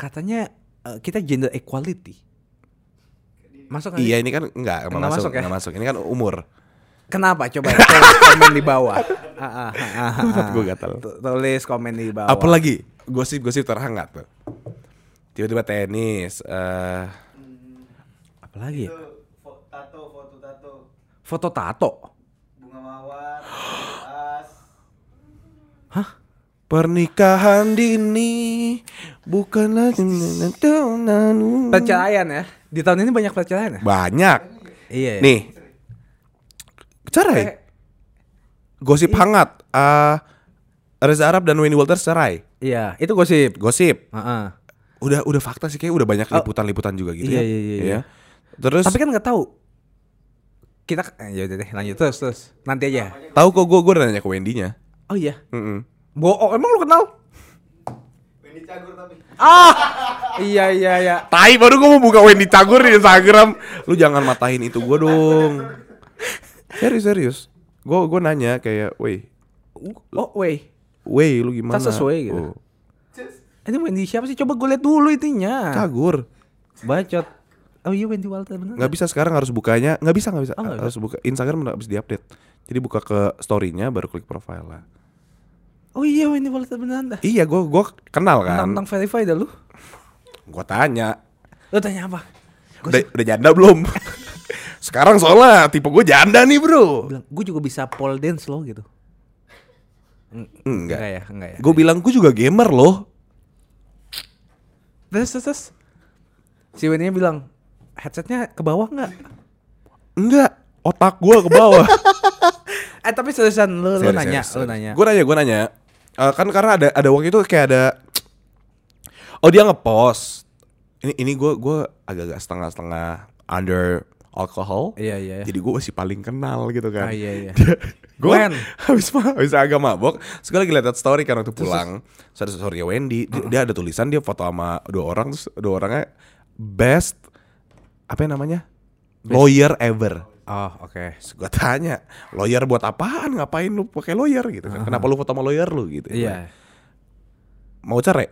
katanya eh, kita gender equality. Masuk? Iya ini kan enggak, Nggak masuk, masuk ya? nggak masuk. Ini kan umur. Kenapa? Coba tulis komen di bawah. Ah, ah, ah, gua gatal. Tu- Tulis komen di bawah. Apalagi gosip-gosip terhangat tuh. Tiba-tiba tenis. eh Apalagi ya? Itu tato, foto tato. Foto tato. Bunga mawar, as. Pernikahan dini bukanlah Perceraian ya. Di tahun ini banyak perceraian ya? banyak. Iya. ya. Nih. Cerai. Gosip hangat. eh Reza Arab dan Wendy Walters cerai. Iya, itu gosip. Gosip. Heeh. Udah udah fakta sih kayak udah banyak Oh. liputan-liputan juga gitu Iya, ya. iya, iya, iya. Terus Tapi kan nggak tahu. Kita eh, ya udah deh, lanjut terus terus. Nanti aja. tahu kok gue gue nanya ke Wendy-nya. Oh iya. Mm-mm. Bohong, emang lu kenal? Wendy cagur tapi. Ah. iya iya iya. Tai baru gue mau buka Wendy Cagur di Instagram. Lu jangan matahin itu gue dong. Serius serius. Gue gue nanya kayak, woi, Oh, weh. woi lu gimana? Tas sesuai gitu. Oh, Ini Wendy siapa sih? Coba gue lihat dulu itunya. Cagur. Bacot. Oh iya Wendy Walter bener. Nggak bisa sekarang harus bukanya. Nggak bisa nggak bisa. Oh, harus buka Instagram nggak bisa diupdate. Jadi buka ke story-nya baru klik profile lah. Oh iya Wendy Walter beneran dah. Iya, gue gue kenal kan. Tentang verify dah lu. Gue tanya, Lu tanya apa? udah, udah janda belum? sekarang soalnya tipe gue janda nih bro. Bilang, gue juga bisa pole dance loh gitu. Enggak. Enggak ya, enggak ya. Gue bilang gue juga gamer loh. Terus terus, terus. Si Wendy bilang headsetnya ke bawah nggak? Enggak, otak gue ke bawah. Eh tapi seriusan lu, lu nanya, serius, lu nanya. Gue nanya, gue nanya. Eh, kan karena ada ada waktu itu kayak ada Oh dia ngepost. Ini ini gue gue agak-agak setengah-setengah under alcohol. Iya iya. iya. Jadi gue masih paling kenal gitu kan. Ah, iya iya. gue Wen. habis habis agak mabok, terus gue lagi liat story kan waktu pulang. Terus ada story Wendy, dia, dia ada tulisan dia foto sama dua orang, terus dua orangnya best apa yang namanya lawyer ever. Oh oke. Terus gue tanya, lawyer buat apaan? Ngapain lu pakai lawyer gitu kan? Kenapa lu foto sama lawyer lu gitu? Iya. Mau cerai?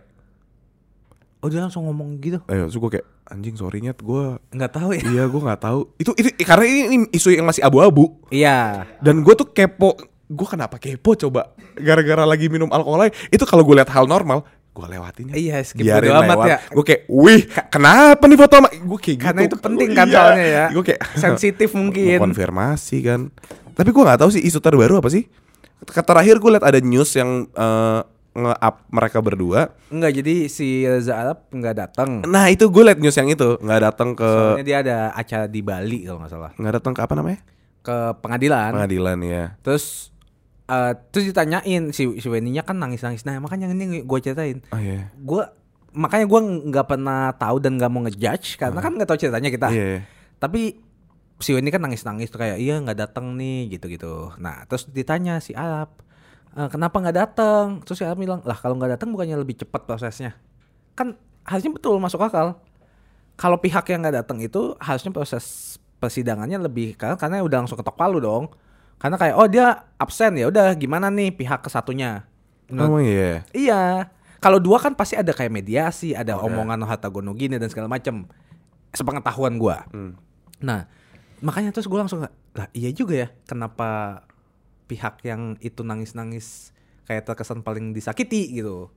Oh dia langsung ngomong gitu. Eh, terus gue kayak anjing sorry nyet gue Nggak tahu ya. Iya gue nggak tahu itu, itu karena ini, ini isu yang masih abu-abu Iya. dan gue tuh kepo gue kenapa kepo coba gara-gara lagi minum alkohol aja. itu kalau gue lihat hal normal gue lewatin Iya, skip biarin bodo amat lewat ya. gue kayak wih kenapa nih foto sama gue kayak gitu Karena itu penting kan soalnya ya. gue kayak Sensitif mungkin. mau konfirmasi kan tapi gue nggak tahu sih isu terbaru apa sih terakhir gue lihat ada news yang eh, nge-up mereka berdua Enggak, jadi si Reza Arab nggak datang. nah itu gue lihat news yang itu nggak datang ke Soalnya dia ada acara di Bali kalau nggak salah. nggak datang ke apa namanya Ke pengadilan. pengadilan ya Terus eh terus ditanyain si si Wendy-nya kan nangis-nangis. Nah, makanya ini gue ceritain. oh iya Gue makanya gue nggak pernah tahu dan nggak mau ngejudge karena kan nggak tahu ceritanya kita. Iya, iya. Tapi si Wendy kan nangis-nangis tuh kayak iya nggak datang nih gitu-gitu. Nah, terus ditanya si Arab, "Eh, kenapa nggak datang? Terus si Arab bilang, "Lah kalau nggak datang bukannya lebih cepat prosesnya?" Kan harusnya betul masuk akal. Kalau pihak yang nggak datang itu harusnya proses persidangannya lebih karena karena udah langsung ketok palu dong. Karena kayak oh dia absen ya udah gimana nih pihak kesatunya. Menurut- Oh iya. Iya. Kalau dua kan pasti ada kayak mediasi, ada omongan harta gono gini dan segala macam. Sepengetahuan gua. Nah, makanya terus gua langsung lah iya juga ya. Kenapa pihak yang itu nangis-nangis kayak terkesan paling disakiti gitu.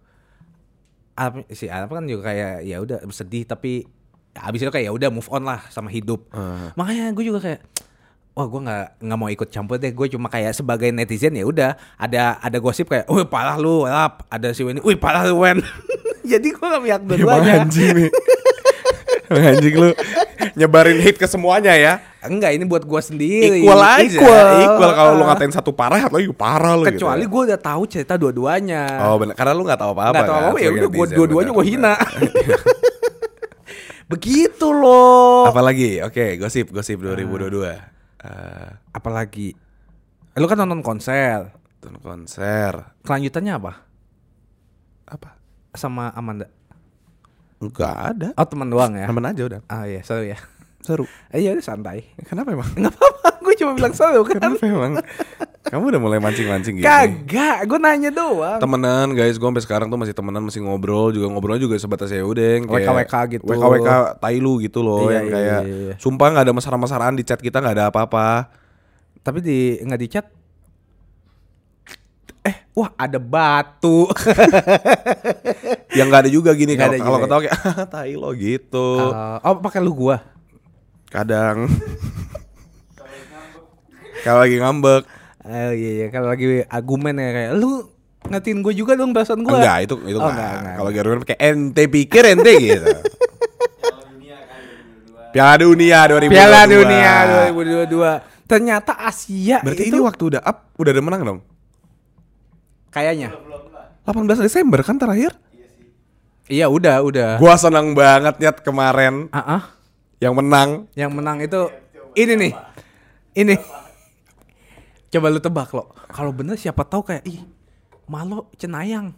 Arab, si Arab kan juga kayak ya udah sedih tapi abis itu kayak ya udah move on lah sama hidup. Makanya gue juga kayak wah gue nggak nggak mau ikut campur deh gue cuma kayak sebagai netizen ya udah ada ada gosip kayak wih parah lu Rap. ada si Wen wih parah lu Wen jadi gue gak pihak Emang dua-duanya anjing anjing lu nyebarin hate ke semuanya ya. enggak ini buat gue sendiri Equal aja. equal, Equal, kalau lu ngatain satu parah atau lagi parah lu kecuali gitu. gue udah tahu cerita dua-duanya Oh benar, karena lu nggak tahu apa-apa. nggak tahu kan, apa ya udah gue dua-duanya gue hina begitu loh Apalagi? Oke, gosip gosip 2022. Eh, apalagi lu kan nonton konser nonton konser. kelanjutannya apa Apa? sama Amanda Enggak ada. oh teman doang ya Temen aja udah. ah iya seru ya Seru. Eh, iya udah santai Kenapa emang? nggak apa-apa gue cuma bilang seru kan Kenapa emang? Kamu udah mulai mancing-mancing gitu. Kagak, gue nanya doang. Temenan guys, gue sampai sekarang tuh masih temenan, masih ngobrol juga ngobrol juga sebatas ya udah yang kayak WKWK gitu. WKWK Tailu gitu loh Iya, yang iya, kayak iya, iya. sumpah nggak ada mesra-mesraan di chat kita nggak ada apa-apa. Tapi di nggak di chat. Eh, wah ada batu. yang nggak ada juga gini kalau kalau ketawa kayak "Ah, tai lo gitu. Eh, oh, pakai lu gua. Kadang kalau lagi ngambek. Oh iya iya kalau lagi argumen ya kayak lu ngatin gue juga dong perasaan gue. Enggak, itu itu Oh, enggak. enggak. Kalau Garuda pakai ente pikir ente gitu. Piala dunia kan 2022. Piala Dunia 2022. Piala Dunia 2022. Ternyata Asia Berarti itu ini waktu udah up, udah ada menang dong. kayaknya. Belum lah. 18 Desember kan terakhir. Iya sih. Iya udah udah. Gua senang banget nyet kemarin Ah, ah. yang menang. yang menang itu ini nih. Ini. Coba lu tebak lo. Kalau bener siapa tahu kayak ih Malo Cenayang.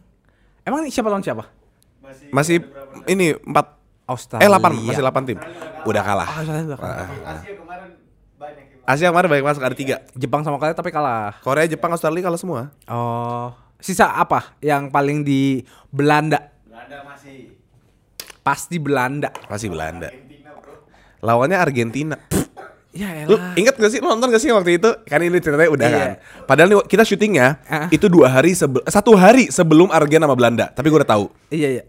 Emang siapa lawan siapa? Masih Masih ini 4 Australia. eh 8, masih 8 tim. Udah kalah. Ah, Australia udah kalah. Asia kemarin banyak yang Asia kemarin baik masuk ada 3. Jepang sama Korea tapi kalah. Korea, Jepang, Australia kalah semua. Oh, sisa apa yang paling di Belanda? Belanda masih Pasti Belanda. Masih Belanda. Argentina bro. Lawannya Argentina. Ya Lu elah. inget gak sih lu nonton gak sih waktu itu? Kan ini ceritanya udah Iya. kan. Padahal nih kita syutingnya Ah. itu dua hari sebelum satu hari sebelum Argentina sama Belanda. Tapi gue udah tahu. Iya iya.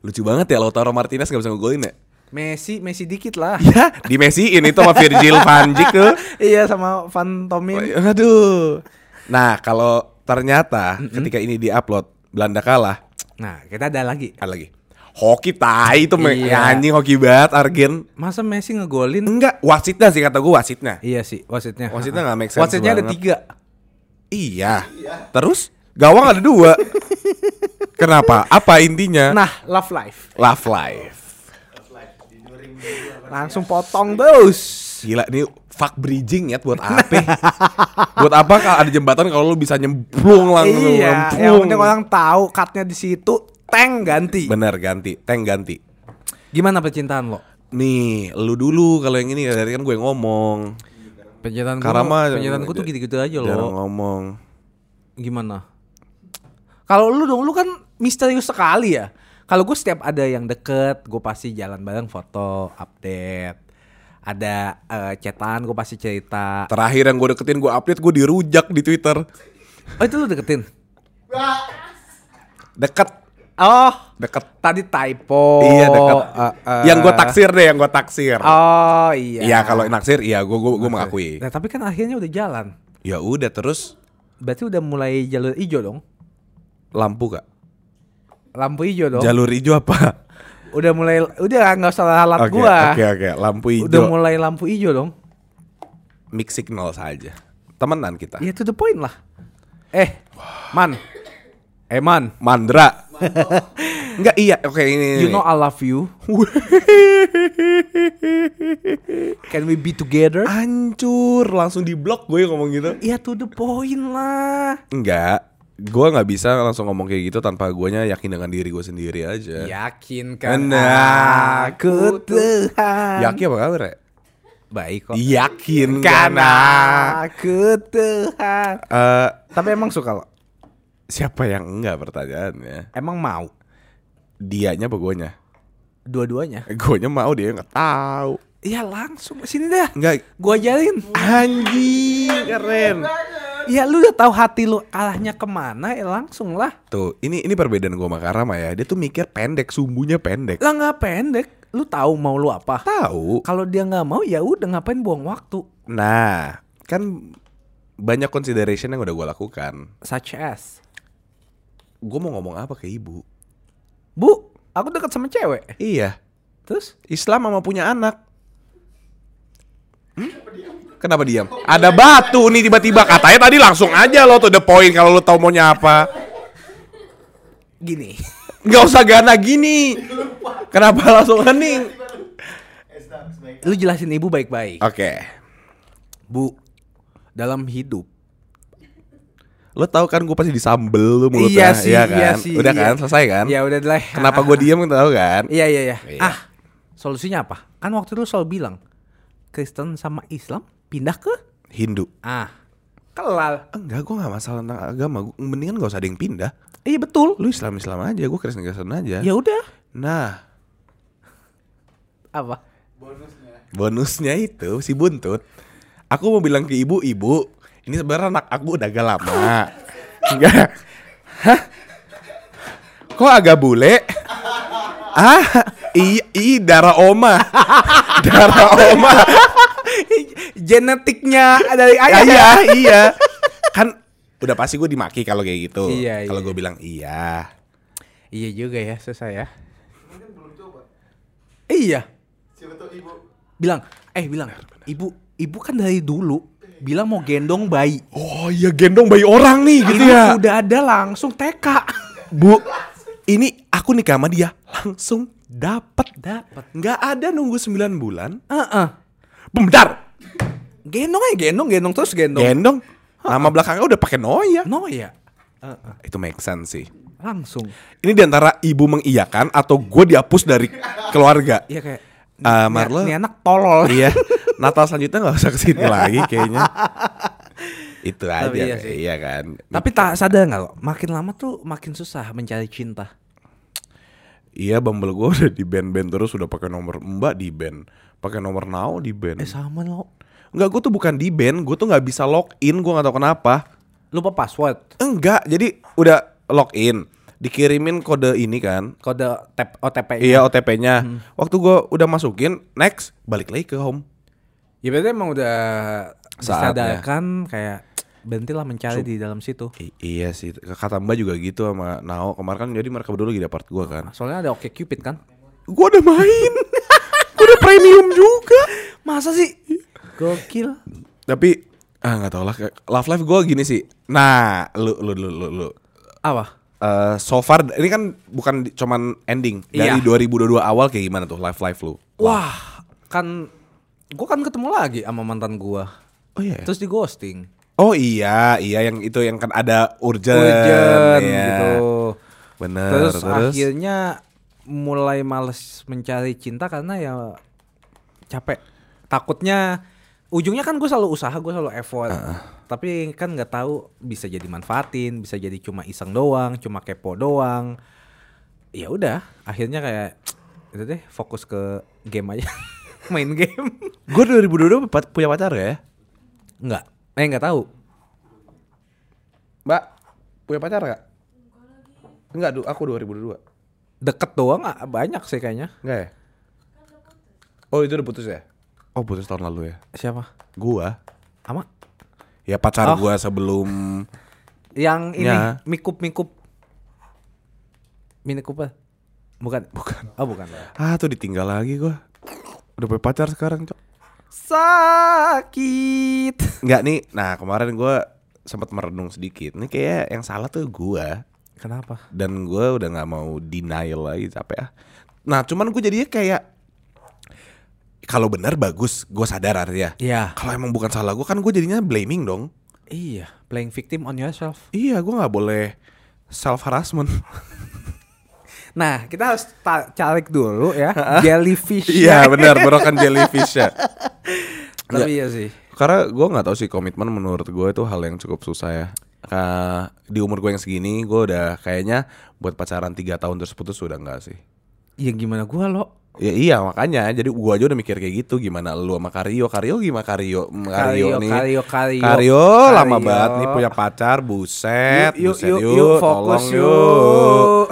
Lucu banget ya Lautaro Martinez gak bisa ngegolin ya. Messi, Messi dikit lah. Ya, di Messi ini tuh sama Virgil van Dijk tuh. iya sama Van Tomin. Aduh. Nah, kalau ternyata ketika ini diupload Belanda kalah, Nah, kita ada lagi. ada lagi. Hoki tai itu Iya. anjing hoki banget Argen. Masa Messi ngegolin? Enggak, wasitnya sih kata gue wasitnya. Iya sih, wasitnya. Wasitnya nggak make sense Wasitnya ada tiga. Iya. Terus gawang ada dua. Kenapa? Apa intinya? Nah, love life. Love life. Live di 2022 Langsung potong terus. Gila nih fuck bridging ya buat apa? buat apa kalau ada jembatan kalau lu bisa nyemplung langsung Iya, nyemplung. yang penting orang tahu cutnya di situ, tank ganti. Bener ganti, tank ganti. Gimana percintaan lo? Nih, lu dulu kalau yang ini dari kan gue ngomong. Percintaan gue, Karama percintaan gue tuh gitu-gitu aja Jarang loh. ngomong. Gimana? Kalau lu dong, lu kan misterius sekali ya. Kalau gue setiap ada yang deket, gue pasti jalan bareng foto, update. Ada eh, chatan, gue pasti cerita. Terakhir yang gue deketin gue update gue dirujak di Twitter. Oh itu lu deketin? Deket, Oh, deket. tadi typo. Iya deket. Eh, eh. yang gue taksir deh, yang gue taksir. Oh iya. Iya kalau naksir, iya gue gue gue mengakui. Nah tapi kan akhirnya udah jalan. Ya udah terus Berarti udah mulai jalur hijau dong. lampu kak. Lampu hijau dong. Jalur hijau apa? Udah mulai udah nggak usah alat Oke gua. oke oke. Lampu Udah hijau. mulai lampu hijau dong. Mix signal saja. Temenan kita. Ya to the point lah. Eh, man. Eh man, Mandra. Enggak iya. Oke ini. you know I love you. Can we be together? Hancur langsung di blok gue ngomong gitu. Ya to the point lah. Enggak. Gue nggak bisa langsung ngomong kayak gitu tanpa guanya yakin dengan diri gue sendiri aja. Yakin kan Nah, aku Tuhan. Yakin apa kabar ya? Baik kok. Yakin Kan karena aku Tuhan. Eh, Tapi emang suka lo? Siapa yang enggak pertanyaannya? Emang mau? Dianya apa guanya? Dua-duanya? Guanya mau dia nggak tahu. Ya langsung sini dah. Enggak. Gua ajarin. Anjing keren. Ya lu udah tahu hati lu arahnya ke mana ya langsung lah. Tuh, ini ini perbedaan gua sama Karama ya. Dia tuh mikir pendek, sumbunya pendek. Lah nggak pendek. Lu tahu mau lu apa? Tahu. Kalau dia nggak mau ya udah ngapain buang waktu. Nah, kan banyak consideration yang udah gua lakukan. Such as, Gue mau ngomong apa ke ibu? Bu, aku dekat sama cewek. Iya, Terus? Islam sama punya anak. Hmm? Kenapa diam? Ada batu nih tiba-tiba katanya tadi langsung aja lo tuh the point kalau lo tau maunya apa. Gini. Nggak usah gana gini. Kenapa langsung hening? Lu jelasin ibu baik-baik. Oke. Bu, dalam hidup. Lo tau kan gue pasti disambel lu mulutnya, Iya sih, kan? iya sih, Udah iya. kan, selesai kan? Ya udah lah. Kenapa gue diam tau kan? Iya iya iya. Iya. Ah, solusinya apa? Kan waktu itu lu selalu bilang Kristen sama Islam pindah ke Hindu. ah Kelal. Enggak, gue nggak masalah tentang agama. Gua- Mendingan gak usah ada yang pindah. Iya betul. Lu Islam Islam aja, gue Kristen Kristen aja. Ya udah. Nah, Apa? Bonusnya. bonusnya itu si buntut. Aku mau bilang ke ibu, ibu, ini sebenarnya anak aku udah agak lama. Enggak. Hah? Kok agak bule? ah, i, i darah oma. darah oma. Genetiknya dari Ah, ayah. iya, iya. Kan udah pasti gue dimaki kalau kayak gitu. Iya, Kalau iya. gue bilang iya. Iya juga ya, susah ya. Mungkin belum coba. Iya. Siapa tahu ibu. Bilang, eh bilang, ibu, ibu kan dari dulu bilang mau gendong bayi. Oh iya gendong bayi orang nih gitu Ini ya. udah ada langsung TK. Bu, ini aku nikah sama dia langsung dapat. Dapat. Nggak ada nunggu 9 bulan. Heeh. Bentar. Gendong aja gendong, gendong terus gendong. Gendong. Nama belakangnya udah pakai Noya. No ya. Heeh. Itu make sense sih. Langsung. Ini di antara ibu mengiyakan atau gue dihapus dari keluarga. Iya kayak Nih- Marlo. Nih anak tolol. iya. Natal selanjutnya nggak usah ke sini lagi kayaknya. Itu aja Tapi iya kayak- sih. iya kan. Tapi tak sadar nggak lo? Makin lama tuh makin susah mencari cinta. Iya Bumble gue udah di band-band terus udah pakai nomor Mbak di band, pakai nomor Now di band. Eh sama lo. Enggak, gue tuh bukan di band, gue tuh nggak bisa login, gue nggak tahu kenapa. Lupa password. Enggak, jadi udah login, dikirimin kode ini kan, Kode tap OTP. iya OTP-nya. Waktu gue udah masukin, next balik lagi ke home. Ya berarti emang udah disadarkan kayak berhentilah mencari di dalam situ. I- iya sih, kata Mbak juga gitu sama Nao kemarin kan jadi mereka berdua lagi di apart gue kan. Soalnya ada Oke Cupid kan? Gue udah main, gue udah premium juga. Masa sih? Gokil. Tapi ah nggak tau lah, love life gue gini sih. Nah, lu lu lu lu, lu. Apa? Eh, so far ini kan bukan cuman ending dari Iya. 2022 awal kayak gimana tuh life life lu? Wah, kan gua kan ketemu lagi sama mantan gua. Oh iya. Terus di ghosting. Oh iya, iya yang itu yang kan ada urgent, Urgent iya. gitu. Bener. Terus, Terus, akhirnya mulai males mencari cinta karena ya capek. Takutnya ujungnya kan gue selalu usaha, gue selalu effort. Tapi kan nggak tahu bisa jadi manfaatin, bisa jadi cuma iseng doang, cuma kepo doang. Ya udah, akhirnya kayak itu deh fokus ke game aja. Main game. gue 2022 pa- punya pacar ya? Enggak. Eh nggak tahu. Mbak, punya pacar gak? Enggak, du- aku 2022. Deket doang nggak banyak sih kayaknya. Enggak ya? Oh itu udah putus ya? Oh putus tahun lalu ya? Siapa? Gua Ama? Ya pacar Oh. gua sebelum Yang ini Ya. mikup mikup. Mini Cooper. Bukan. Bukan. Oh, bukan. Ah tuh ditinggal lagi gua Udah punya pacar sekarang cok Sakit. Enggak nih, nah kemarin gua sempat merenung sedikit Ini kayak yang salah tuh gua Kenapa? Dan gua udah nggak mau denial lagi capek ah Nah cuman gue jadinya kayak kalau benar bagus, gue sadar artinya. Iya. Kalau emang bukan salah gue kan gue jadinya blaming dong. Iya, playing victim on yourself. Iya, gue nggak boleh self harassment. Nah, kita harus cari dulu ya jellyfish. iya benar, broken jellyfish ya. Tapi iya sih. Karena gue nggak tahu sih komitmen menurut gue itu hal yang cukup susah ya. Ka- di umur gue yang segini, gue udah kayaknya buat pacaran tiga tahun terus putus udah nggak sih. Ya gimana gua lo? Ya iya makanya, jadi gua aja udah mikir kayak gitu gimana lu sama Kario, Kario gimana Kario, Kario, nih. Kario, Kario. Kario lama banget nih punya pacar, buset, Yuk, buset yuk, yuk, fokus tolong yuk.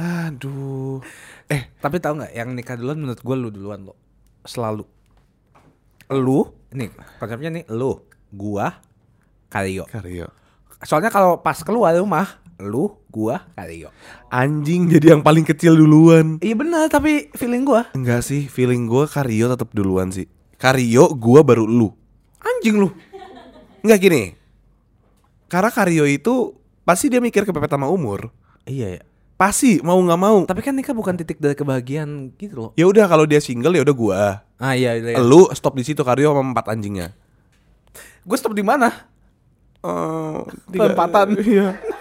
Aduh. Eh, Tapi tahu nggak yang nikah duluan menurut gua lu duluan lo. Selalu. Lu, nih konsepnya nih lu, gua, Kario. Kario. Soalnya kalau pas keluar rumah, lu, gua, Kario. Anjing jadi yang paling kecil duluan. Iya benar, tapi feeling gua Enggak sih, feeling gua Kario tetap duluan sih. Kario, gua baru lu. anjing lu. Enggak gini. Karena Kario itu pasti dia mikir kepepet sama umur. Iya ya. Pasti mau nggak mau. Tapi kan nikah bukan titik dari kebahagiaan gitu loh. Ya udah kalau dia single ya udah gua. Ah iya, iya. Lu stop di situ Kario sama empat anjingnya. Gue stop di mana? Oh, Perempatan. Iya.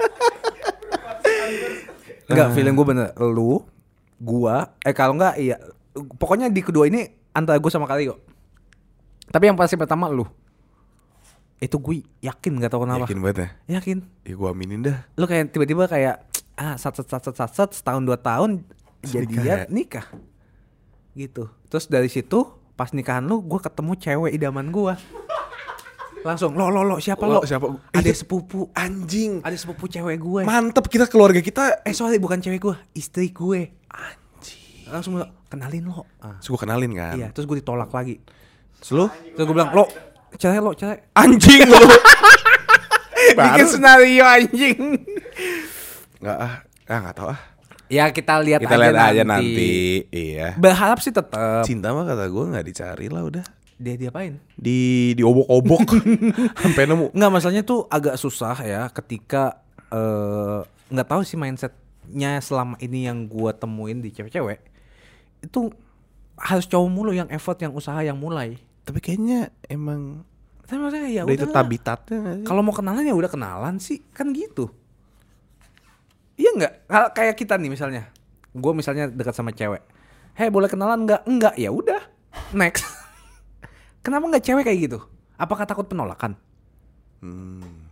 Enggak, feeling gue bener. Lu, gua, eh kalau enggak iya. Pokoknya di kedua ini antara gue sama Kario. Tapi yang pasti pertama lu. Itu gue yakin nggak tahu kenapa. Yakin banget ya? Yakin. Ya gue aminin dah. Lu kayak tiba-tiba kayak ah sat sat sat sat sat, sat setahun dua tahun jadian ya? nikah. Gitu. Terus dari situ pas nikahan lu gue ketemu cewek idaman gue. Langsung lo lo lo siapa lo? Lo, siapa? Ada Itu- sepupu. Anjing. Ada sepupu cewek gue. Mantep kita keluarga kita. eh sorry bukan cewek gue, istri gue. Anjing. Langsung gua, kenalin lo. Ah. Terus gue kenalin kan. Iya, terus gue ditolak lagi. Terus lu? Terus gue bilang, lo, cerai lo, cerai. Anjing lu. Bikin skenario anjing. Nggak ah. Ah nggak tahu ah. Ya kita lihat Kita aja lihat nanti. aja nanti. Iya. Berharap sih tetap. Cinta mah kata gue nggak dicari lah udah. Dia diapain? Di diobok-obok sampai nemu. Enggak, masalahnya tuh agak susah ya ketika eh, nggak tahu sih mindsetnya selama ini yang gua temuin di cewek-cewek itu harus cowok mulu yang effort, yang usaha, yang mulai. Tapi kayaknya emang Tapi maksudnya ya udah itu tabitatnya? Kalau mau kenalan ya udah kenalan sih, kan gitu. Iya nggak? Kalau kayak kita nih misalnya, gue misalnya dekat sama cewek, hei boleh kenalan nggak? Enggak, ya udah, next. Kenapa nggak cewek kayak gitu? Apakah takut penolakan? Hmm.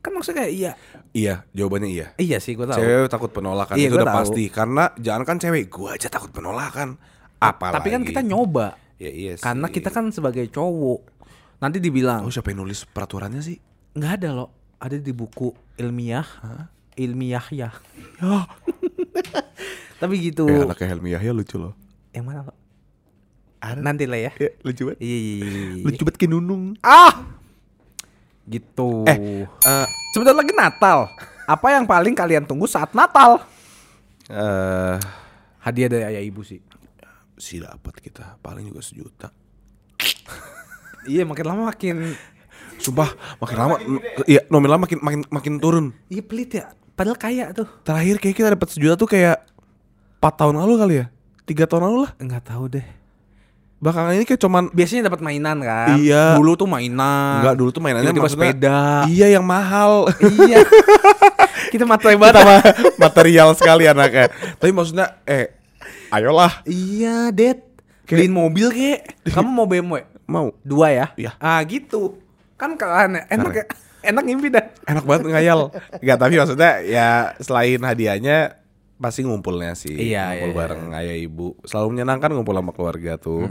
Kan maksudnya kayak iya, Iya, jawabannya iya. iya sih gue tahu. Cewek takut penolakan Iya, itu udah tahu. pasti karena jangan kan cewek, gua aja takut penolakan. Apalagi. Tapi kan kita nyoba, Ya iya sih. karena kita kan sebagai cowok. Nanti dibilang Oh, siapa yang nulis peraturannya sih? nggak ada loh, ada di buku ilmiah, ilmiah ya. Ya, Tapi gitu. eh, anaknya Helmi Yahya lucu loh. Yang mana lo? Nanti lah ya. Ya, lucu banget. Iya, iya, iya, iya. Lucu banget kayak nunung. Ah, gitu. Eh, eh, sebentar lagi Natal. Apa yang paling kalian tunggu saat Natal? eh, Hadiah dari ayah ibu sih. sih dapat kita paling juga sejuta. Iya, makin lama makin. Sumpah, makin lama, iya nominal makin makin makin turun. Iya pelit ya. Padahal kaya tuh. Terakhir kayak kita dapat sejuta tuh kayak 4 tahun lalu kali ya? Tiga tahun lalu lah. Enggak tahu deh. Belakangan ini kayak cuman Biasanya dapat mainan kan. Iya. Dulu tuh mainan. Enggak dulu tuh mainannya maksudnya- sepeda. Iya yang mahal. iya. Kita matre Kita banget. mah material sekali anaknya. Tapi maksudnya eh ayolah Iya, Dad. Beliin mobil kek. Kamu mau BMW? mau. Dua ya? Iya. Ah, gitu. Kan ya. Enak ya. Enak ngimpi dah. Enak banget ngayal. Enggak tapi maksudnya ya selain hadiahnya pasti ngumpulnya sih. Iya, ngumpul iya, bareng ayah ibu. Selalu menyenangkan ngumpul sama keluarga tuh.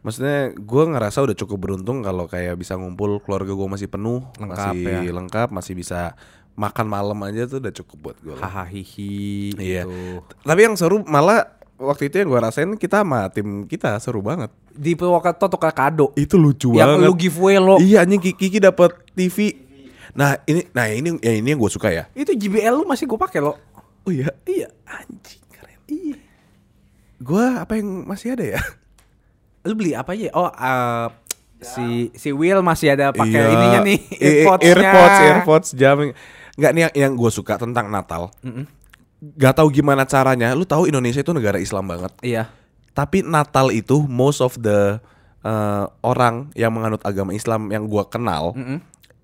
Maksudnya gue ngerasa udah cukup beruntung kalau kayak bisa ngumpul keluarga gue masih penuh, Lengkap masih ya. lengkap, masih bisa makan malam aja tuh udah cukup buat gue. Hahaha hihi. Iya. gitu. Tapi yang seru malah waktu itu yang gue rasain kita sama tim kita seru banget. Di Purwokerto tukar kado. Itu lucu Yang banget. lu giveaway lo. Iya anjing Kiki, Kiki dapat TV. Nah ini, nah ini, ya ini yang gue suka ya. Itu JBL lu masih gue pakai lo. Oh iya, Iya. anjing keren. Iya. Gue apa yang masih ada ya? Lu beli apa aja? Oh, eh, si si Will masih ada pakai Iya. ininya nih, I- i- AirPods-nya. Airpods, Airpods, jamming. Nggak nih yang, yang gue suka tentang Natal. Gak tahu gimana caranya. Lu tahu Indonesia itu negara Islam banget. Iya. Tapi Natal itu most of the uh, orang yang menganut agama Islam yang gua kenal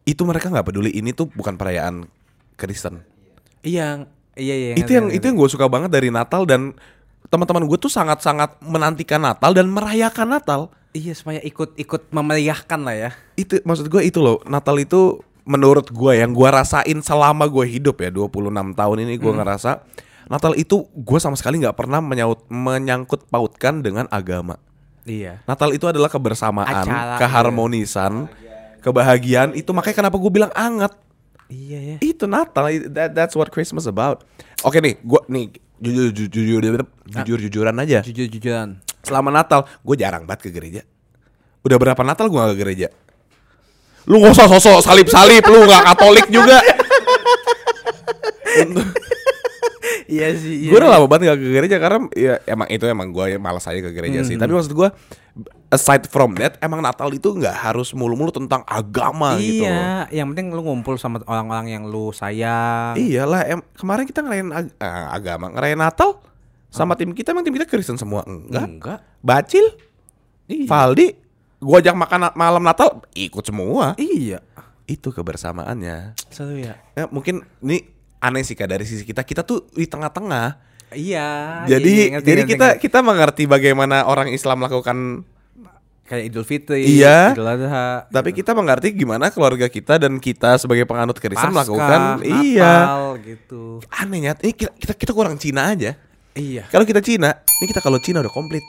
itu mereka nggak peduli ini tuh bukan perayaan Kristen. Iya, iya iya. itu yang itu yang gue suka banget dari Natal dan teman-teman gue tuh sangat-sangat menantikan Natal dan merayakan Natal. Iya supaya ikut-ikut memeriahkan lah ya. Itu maksud gue itu loh. Natal itu menurut gue yang gue rasain selama gue hidup ya 26 tahun ini gue ngerasa Natal itu gue sama sekali nggak pernah menyaut, menyangkut pautkan dengan agama. Iya. Natal itu adalah kebersamaan, Acara, keharmonisan, kebahagiaan. Itu makanya kenapa gue bilang anget. Iya ya. Itu Natal. That, that's what Christmas about. Oke nih, gue nih jujur jujur jujur jujur jujuran aja. Jujur-jujuran. Selama Natal, gue jarang banget ke gereja. Udah berapa Natal gue gak ke gereja? Lu gak usah sosok salib-salib, lu gak Katolik juga. iya sih. Iya. gue udah lama banget gak ke gereja karena ya emang itu emang gue malas aja ke gereja Hmm. sih. Tapi maksud gue aside from that, emang Natal itu nggak harus mulu-mulu tentang agama gitu. loh. Iya, yang penting lu ngumpul sama orang-orang yang lu sayang. Iyalah, em kemarin kita ngerayain ag- eh, agama, ngerayain Natal sama tim kita, emang tim kita Kristen semua enggak? Enggak. Bacil, Iya. Valdi, gua ajak makan na- malam Natal ikut semua. Iya. Itu kebersamaannya. Seru ya. Ya, mungkin ini aneh sih kak dari sisi kita, kita tuh di tengah-tengah. Iya. jadi iya, ngerti, jadi ngerti, kita ngerti. kita mengerti bagaimana orang Islam melakukan kayak Idul Fitri, Iya. Idul Adha. Tapi kita mengerti gimana keluarga kita dan kita sebagai penganut Kristen Paskah, melakukan Natal, iya. gitu. Anehnya ini kita, kita kita kurang Cina aja. Iya. Kalau kita Cina, ini kita kalau Cina udah komplit.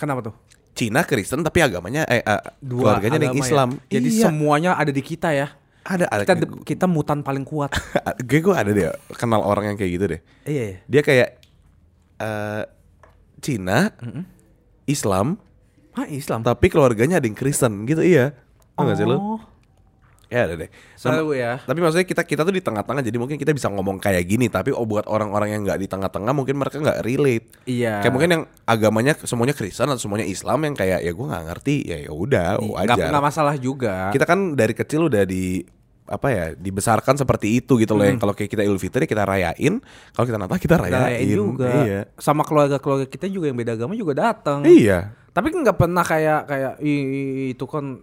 Kenapa tuh? Cina Kristen tapi agamanya eh, eh, keluarganya yang agama ya. Islam. Jadi Iya. semuanya ada di kita ya. Ada ada Kita kita mutan paling kuat. gue gue ada deh kenal orang yang kayak gitu deh. iya. iya. Dia kayak eh Cina, Islam, Hah, Islam. tapi keluarganya ada yang Kristen gitu iya. Oh, gak sih lu? Oh. Ya ada deh. Seru ya. Tapi maksudnya kita kita tuh di tengah-tengah jadi mungkin kita bisa ngomong kayak gini tapi oh buat orang-orang yang nggak di tengah-tengah mungkin mereka nggak relate. Iya. Kayak mungkin yang agamanya semuanya Kristen atau semuanya Islam yang kayak ya gue nggak ngerti ya ya udah Nggak wajar. nggak masalah juga. Kita kan dari kecil udah di apa ya dibesarkan seperti itu gitu loh yang kalau kayak kita Idul Fitri kita rayain, kalau kita Natal kita rayain, rayain juga. Iya. Sama keluarga-keluarga kita juga yang beda agama juga datang. Iya. Tapi nggak pernah kayak kayak "Ih, itu kan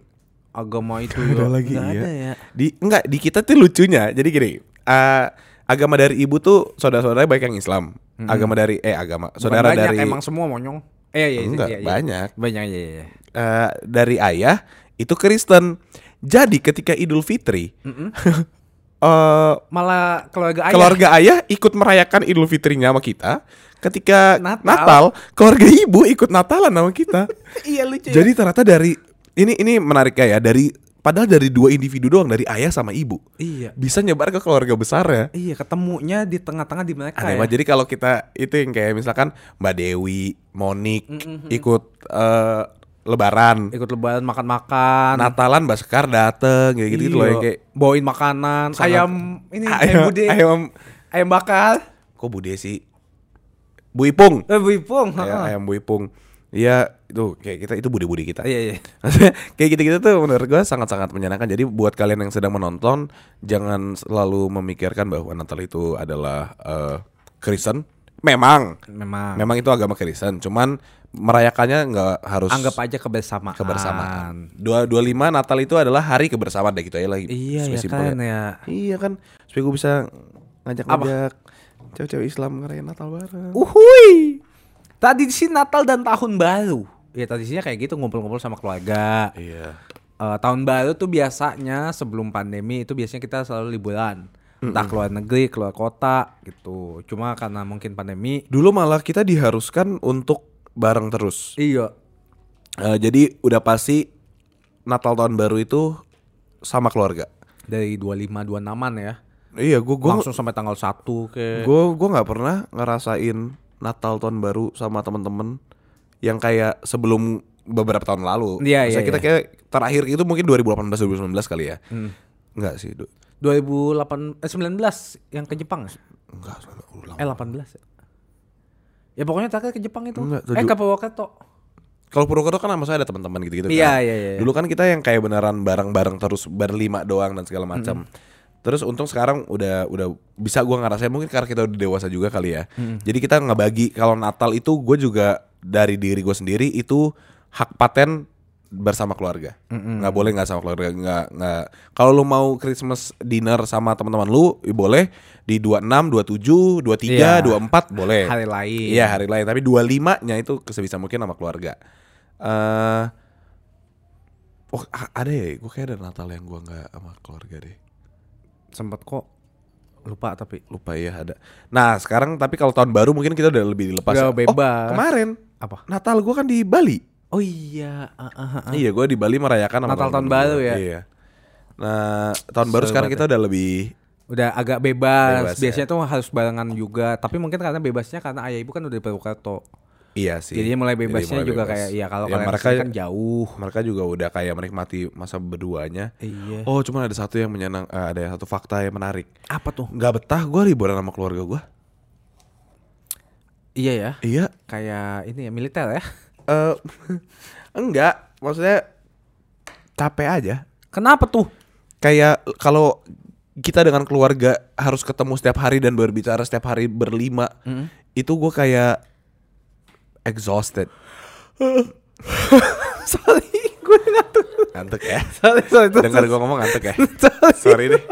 agama itu ya." lagi Nggak iya. ada ya. Di enggak di kita tuh lucunya. Jadi gini, eh, agama dari ibu tuh saudara-saudaranya baik yang Islam. Agama dari eh agama Bukan saudara banyak, dari emang semua monyong. Eh iya, iya, Enggak, iya, iya. banyak. Banyak iya, iya. eh, dari ayah itu Kristen. Jadi ketika Idul Fitri, eh, Malah keluarga ayah. keluarga ayah ikut merayakan Idul Fitrinya sama kita. Ketika Natal. Natal. keluarga ibu ikut Natalan sama kita. iya lucu. Jadi ternyata dari ini ini menarik ya dari padahal dari dua individu doang dari ayah sama ibu iya. bisa nyebar ke keluarga besar ya. Iya, ketemunya di tengah-tengah di mereka Aneh ya. Jadi kalau kita itu yang kayak misalkan Mbak Dewi, Monik ikut eh, Lebaran, Ikut lebaran makan-makan. Natalan Mbak Sekar dateng gitu gitu loh Iya. yang kayak bawain makanan, Sangat- ayam ini ayam, ayam bude, ayam ayam bakar. kok Bude sih? Bu Ipung. Eh, Bu Ipung. Ayam, ayam Bu Ipung. Iya, itu kayak kita itu bude-bude kita. Iya, iya. Kayak gitu-gitu tuh menurut gue sangat-sangat menyenangkan. Jadi buat kalian yang sedang menonton, jangan selalu memikirkan bahwa Natal itu adalah eh, Kristen. Memang, Memang. memang itu agama Kristen. Cuman merayakannya nggak harus Anggap aja kebersamaan. kebersamaan. Dua dua lima Natal itu adalah hari kebersamaan deh gitu ya lagi. Iya, ya Sesimpel kan ya. Iya kan, supaya gue bisa ngajak-ngajak cewek-cewek Islam ngerayain Natal bareng. Uhui. Tadi sih Natal dan Tahun Baru. Ya tradisinya kayak gitu ngumpul-ngumpul sama keluarga. Iya. Eh, tahun baru tuh biasanya sebelum pandemi itu biasanya kita selalu liburan. Entah keluar negeri, keluar kota gitu. Cuma karena mungkin pandemi. Dulu malah kita diharuskan untuk bareng terus. Iya. Eh, jadi udah pasti Natal tahun baru itu sama keluarga. Dari 25 26-an ya. Iya, gua gua Langsung sampai tanggal 1 ke gua gua nggak pernah ngerasain Natal tahun baru sama temen-temen yang kayak sebelum beberapa tahun lalu. Iya, iya, kita iya. kayak terakhir itu mungkin 2018 2019 kali ya. Enggak sih, Du. 2008 eh 19 yang ke Jepang. Enggak, ulang. Eh 18 ya. Ya pokoknya terakhir ke Jepang itu. Enggak, eh ke Purwokerto. Kalau Purwokerto kan maksudnya ada teman-teman gitu-gitu Iya, kan. iya, iya. Dulu kan kita yang kayak beneran bareng-bareng terus berlima doang dan segala macam. Terus untung sekarang udah udah bisa gua ngerasain mungkin karena kita udah dewasa juga kali ya. Jadi kita ngebagi kalau Natal itu gue juga dari diri gue sendiri itu hak paten bersama keluarga. nggak boleh nggak sama keluarga, nggak nggak. Kalau lu mau Christmas dinner sama teman-teman lu, ya boleh di 26, 27, 23, Iya. 24 boleh. Hari lain. Iya, hari lain, tapi 25-nya itu sebisa mungkin sama keluarga. eh Oh, a- ada ya, gue kayak ada Natal yang gue nggak sama keluarga deh. Sempet kok lupa tapi Lupa ya ada. Nah sekarang tapi kalau tahun baru mungkin kita udah lebih dilepas. Udah ya. bebas. Oh, kemarin apa? Natal gue kan di Bali. Oh iya, ah, ah, ah. Iya, gue di Bali merayakan Natal tahun teman-teman baru ya? Iya. Nah tahun baru Seru sekarang kita udah lebih Udah agak bebas. Bebas, ya. Biasanya tuh harus barengan juga. Tapi mungkin karena bebasnya karena ayah ibu kan udah di Purwokerto. Iya sih. Jadinya mulai Jadi bebasnya mulai juga bebas. kayak ya kalau Ya, kalian mereka kan jauh. mereka juga udah kayak menikmati masa berduanya. Iya. Oh, cuman ada satu yang menyenang, eh, ada satu fakta yang menarik. Apa tuh? Nggak betah gue liburan sama keluarga gue. Iya ya. Iya, Kayak ini ya militer ya. eh enggak, maksudnya capek aja. Kenapa tuh? Kayak kalau kita dengan keluarga harus ketemu setiap hari dan berbicara setiap hari berlima, itu gue kayak exhausted. Sorry, gue ngantuk. Ngantuk ya. Sorry, sorry. sorry. Dengar gue ngomong ngantuk ya. Sorry. Sorry deh.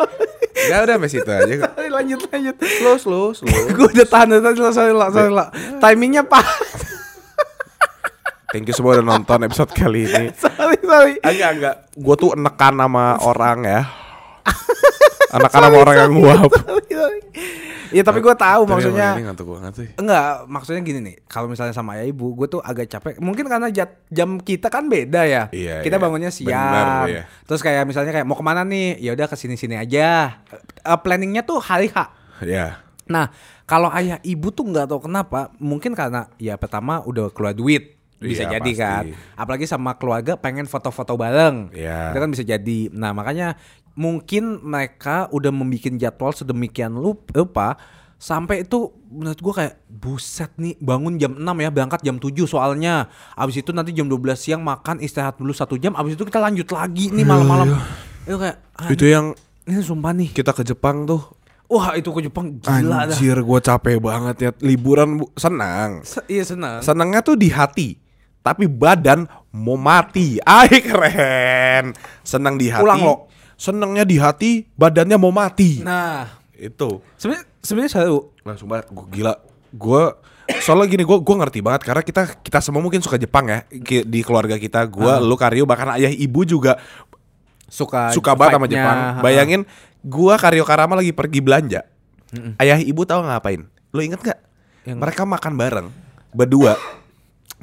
Ya udah sampai situ aja. Sorry, lanjut lanjut. Slow, slow, slow. gue udah tahan tadi sorry lah, sorry lah. Timingnya pas. Thank you semua udah nonton episode kali ini. sorry sorry. Enggak enggak. Gue tuh enekan sama orang ya. enekan sama orang yang nguap. Sorry, sorry. Ya tapi gue tahu Tapi maksudnya emang ini ngantuk banget sih. Enggak, maksudnya gini nih. Kalau misalnya sama ayah ibu, gue tuh agak capek. Mungkin karena jat- jam kita kan beda ya. Iya, kita iya. bangunnya siang. Benar, iya. Terus kayak misalnya kayak mau ke mana nih? Ya udah ke sini-sini aja. Eh, planningnya tuh hari H. Ya. Nah, kalau ayah ibu tuh nggak tahu kenapa. Mungkin karena ya pertama udah keluar duit. Bisa Iya, jadi pasti. kan. Apalagi sama keluarga pengen foto-foto bareng. Iya. Itu kan bisa jadi. Nah, makanya mungkin mereka udah membuat jadwal sedemikian lup- rupa sampai itu menurut gua kayak buset nih bangun jam 6 ya berangkat jam 7 soalnya abis itu nanti jam 12 siang makan istirahat dulu satu jam abis itu kita lanjut lagi nih malam-malam itu kayak ah, Itu yang ini sumpah nih kita ke Jepang tuh. wah itu ke Jepang gila dah Anjir, gue capek banget ya. Liburan bu- senang. Se- iya senang Senangnya tuh di hati. Tapi badan mau mati. Ay keren. Senang di hati. Ulang, lo. Senangnya di hati, badannya mau mati. nah. Itu. sebenarnya sebenarnya seru Nah, sumpah gue gila. Gue soalnya gini gue gue ngerti banget karena kita kita semua mungkin suka Jepang ya di keluarga kita. Gue lu Karyo bahkan ayah ibu juga suka suka banget sama Jepang. ha. bayangin gue Karyo Karama lagi pergi belanja. Ayah ibu tahu ngapain? Lu inget nggak? Yang- mereka makan bareng berdua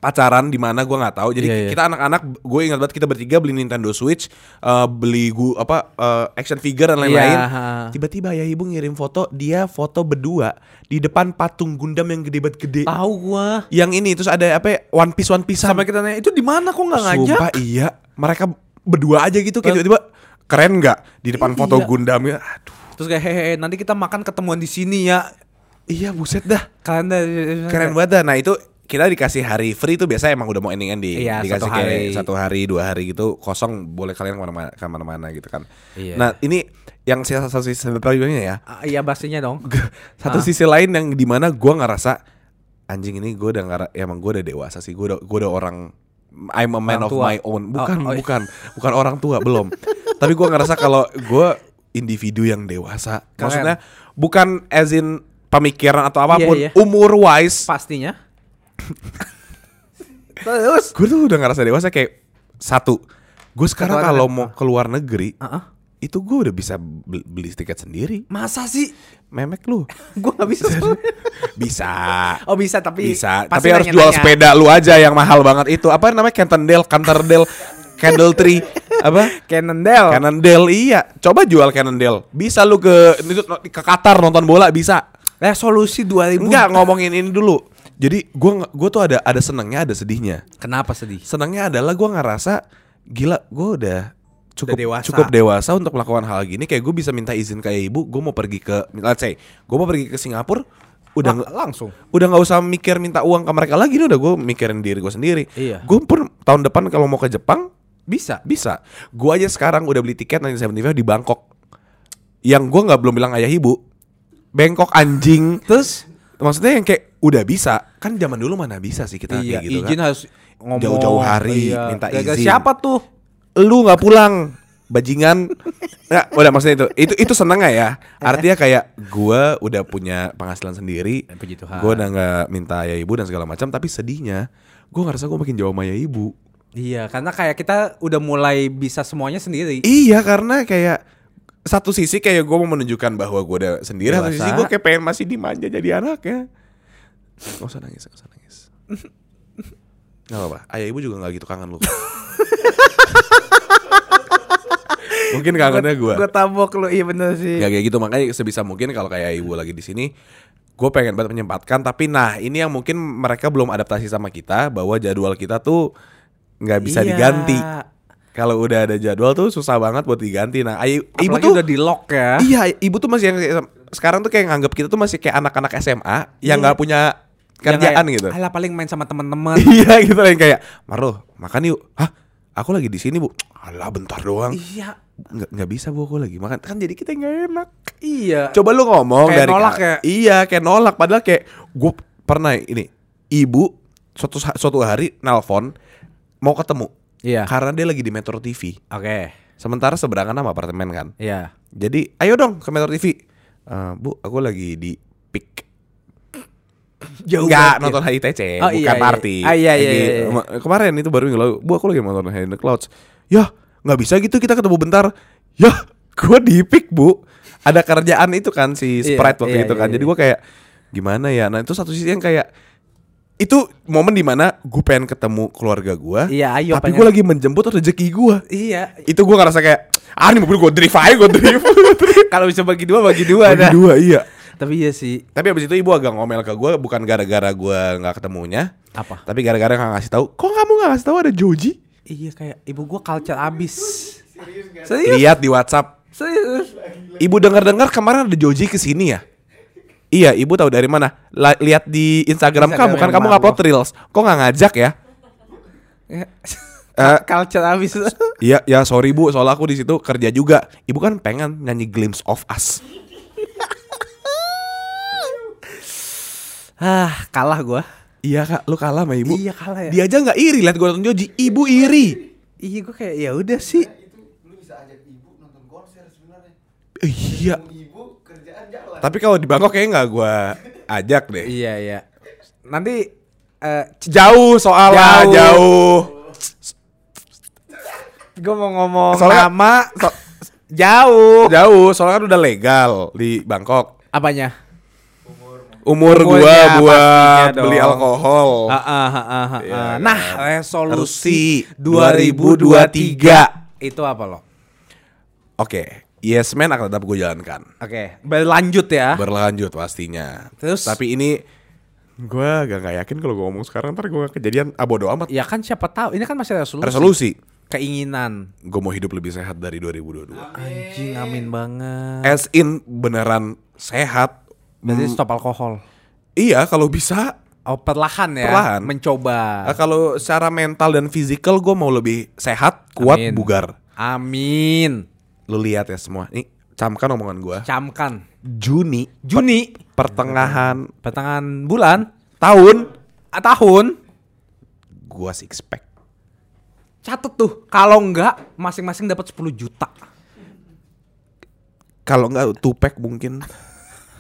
pacaran di mana gue nggak tahu. Jadi Iya, iya. kita anak-anak gue ingat banget kita bertiga beli Nintendo Switch eh, beli gu apa eh, action figure dan lain-lain. Iya, ha. tiba-tiba ayah ibu ngirim foto dia foto berdua di depan patung Gundam yang gede banget gede. Tahu gua. Yang ini terus ada apa ya, One Piece One Piece sampai kita nanya itu di mana? Kok nggak ngajak? Sumpah iya. Mereka berdua aja gitu Kayak tiba-tiba Keren gak Di depan foto Iya. Gundamnya Aduh. Terus kayak hehehe nanti kita makan ketemuan di sini ya. Iya buset dah. Kalian dari Keren banget dah. Nah itu kita dikasih hari free tuh biasa emang udah mau ending ending Iya, dikasih satu kayak hari. satu hari dua hari gitu kosong boleh kalian ke mana-mana ke mana-mana gitu kan Iya. nah ini yang satu sisi ya Ah, iya pastinya dong satu Ah. sisi lain yang di mana gue ngerasa anjing ini gue udah ngara emang gue udah dewasa sih gue udah gue udah orang I'm a man Orang of tua. my own bukan Oh, oh, iya. bukan bukan orang tua belum tapi gue ngerasa kalau gue individu yang dewasa Keren. maksudnya bukan as in pemikiran atau apa pun Iya, iya. umur wise pastinya terus? Gue tuh udah ngerasa dewasa kayak satu gue sekarang kalau mau keluar negeri Ah, itu gue udah bisa beli, tiket sendiri. Masa sih? Memek lu. Gua nggak bisa bisa. Oh bisa tapi bisa. tapi harus jual sepeda lu aja yang mahal banget. Itu apa namanya Cantondale Cantondale Candle Tree. Apa? Cannondale. Cannondale iya. Coba jual Cannondale. Bisa lu ke ke Qatar nonton bola bisa. Resolusi 2000 enggak ngomongin ini dulu jadi gua gua tuh ada ada senengnya ada sedihnya. Kenapa sedih? Senangnya adalah gua ngerasa gila gua udah cukup Udah dewasa. cukup dewasa untuk melakukan hal gini. Kayak gue bisa minta izin ke ibu gue mau pergi ke let's say gue mau pergi ke Singapura udah Lang- langsung? udah nggak usah mikir minta uang ke mereka lagi nih udah gue mikirin diri gue sendiri. Iya. gue pun tahun depan kalau mau ke Jepang bisa? bisa. Gue aja sekarang udah beli tiket 1975 di Bangkok. Yang gue nggak belum bilang ayah ibu. Bangkok anjing. Terus? Maksudnya yang kayak udah bisa. Kan zaman dulu mana bisa sih kita iya kayak gitu izin kan? harus ngomong Jauh-jauh hari, Iya. minta Gara-gara izin. siapa tuh? Lu nggak pulang. Bajingan. Nggak udah maksudnya itu. Itu itu seneng gak ya. Artinya kayak gua udah punya penghasilan sendiri. Puji Tuhan. gua udah nggak minta ayah ibu dan segala macam tapi sedihnya gua ngerasa gua makin jauh sama ayah ibu. Iya karena kayak kita udah mulai bisa semuanya sendiri. Iya karena kayak satu sisi kayak gua mau menunjukkan bahwa gua udah sendiri satu Dewasa. sisi gua kayak pengen masih dimanja jadi anaknya Gak usah nangis, gak usah nangis. Gak apa-apa, ayah ibu juga gak gitu kangen lu. Mungkin kangennya gue gue tabok lu. Iya bener sih. Gak kayak gitu. Makanya sebisa mungkin kalau kayak ibu lagi di sini gue pengen banget menyempatkan. Tapi nah ini yang mungkin mereka belum adaptasi sama kita bahwa jadwal kita tuh nggak bisa Iya. diganti. Kalau udah ada jadwal tuh susah banget buat diganti. Nah ibu tuh udah di lock ya. Iya ibu tuh masih yang sekarang tuh kayak nganggap kita tuh masih kayak anak-anak SMA yang nggak punya Yang kerjaan kayak, gitu Alah paling main sama teman-teman iya gitu yang kayak Marlo makan yuk hah aku lagi di sini bu alah bentar doang iya nggak nggak bisa bu aku lagi makan kan jadi kita nggak enak iya Coba lu ngomong Kayak dari nolak ya? Iya, kayak nolak padahal kayak gue pernah ini ibu suatu suatu hari nelpon mau ketemu. Iya. Karena dia lagi di Metro TV. oke Sementara seberangan sama apartemen kan. iya Jadi, ayo dong ke Metro TV. "Eh, bu, aku lagi di pick. Jauh Nggak banget ya. nonton HITC, Oh, bukan iya, iya. party. Ah, iya, iya, iya, iya. ma- Kemarin itu baru minggu lalu, bu aku lagi nonton High in the Clouds. Ya, nggak bisa gitu kita ketemu bentar. Ya, gue dipik bu. Ada kerjaan itu kan si Iya, Sprite waktu iya, itu kan. iya, Jadi iya. gue kayak gimana ya? Nah itu satu sisi yang kayak itu momen di mana gue pengen ketemu keluarga gue. Iya, ayo, Tapi gue lagi menjemput rezeki gue. Iya. Itu gue ngerasa kayak ah ini mobil gue drive aja gue drive. Kalau bisa bagi dua bagi dua Bagi dah. dua iya. Tapi iya sih. Tapi abis itu ibu agak ngomel ke gue bukan gara-gara gue nggak ketemunya, Apa? tapi gara-gara nggak ngasih tahu. Kok kamu nggak ngasih tahu ada Joji? Iya kayak ibu gua culture abis. Serius? Lihat di WhatsApp. Serius? Ibu dengar-dengar kemarin ada Joji ke sini ya? Iya, ibu tahu dari mana? La- lihat di Instagram, Instagram kamu kan kamu baru. ngupload reels. Kok nggak ngajak ya? Ya. Eh, culture abis. Iya, ya sorry bu, soal aku di situ kerja juga. Ibu kan pengen nyanyi Glimpse of Us. Ah, kalah gua. Iya kak, lu kalah sama ibu. Iya, kalah ya. Dia aja nggak iri lihat gue nonton Joji. Ibu iri. Iya gua kayak ya udah sih. Itu lu bisa ajak ibu nonton konser sebenarnya. Iya. Ibu kerjaan jalan. Tapi kalau di Bangkok kayaknya nggak gue ajak deh. Iya iya. Nanti eh Jauh soalnya Jauh. jauh. gua mau ngomong Soalnya- nama so- jauh. Jauh, soalnya kan udah legal di Bangkok. Apanya? Umur Umurnya gua buat dong. beli alkohol. Ah, ah, ah, ah, ah. Iya, Nah, resolusi Resolusi 2023 itu apa lo? Oke, Yes Man akan tetap gue jalankan. Oke, berlanjut ya. Berlanjut pastinya. Terus? Tapi ini gue gak nggak yakin kalau gue ngomong sekarang ntar gue kejadian ah bodo amat. ya kan siapa tahu. Ini kan masih resolusi. Resolusi. Keinginan. Gue mau hidup lebih sehat dari 2022. Anjing, amin banget. As in beneran sehat. Berarti Hmm, stop alkohol. iya kalau bisa. Oh, perlahan ya. Perlahan. Mencoba. Ah, kalau secara mental dan fisikal gue mau lebih sehat, kuat, Amin. bugar. Amin. Lu lihat ya semua. Nih, camkan omongan gue. Camkan. Juni Juni pertengahan pertengahan bulan tahun ah, tahun gua six pack. catet tuh kalau enggak masing-masing dapat 10 juta. Kalau nggak two pack mungkin.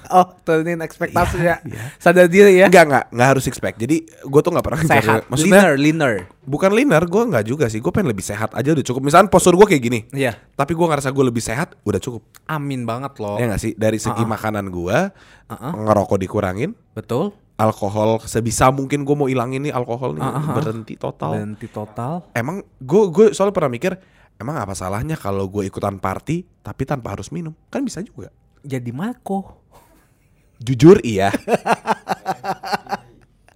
Oh, turunin ekspektasi Iya, ya. iya. Sadar diri ya. Enggak enggak enggak harus pack. Jadi gua tuh nggak pernah Sehat, Maksudnya leaner, leaner. bukan linear, gua nggak juga sih. Gue pengen lebih sehat aja udah cukup. Misalnya postur gua kayak gini. Iya. Tapi gua ngerasa gue lebih sehat, udah cukup. Amin banget loh. Ya nggak sih? Dari segi makanan gua, ngerokok dikurangin, Betul. alkohol sebisa mungkin gue mau ilangin nih alkohol nih ah, ah. berhenti total. Berhenti total. Emang gue gue soalnya pernah mikir, emang apa salahnya kalau gue ikutan party tapi tanpa harus minum? Kan bisa juga. Jadi Marco. Jujur iya.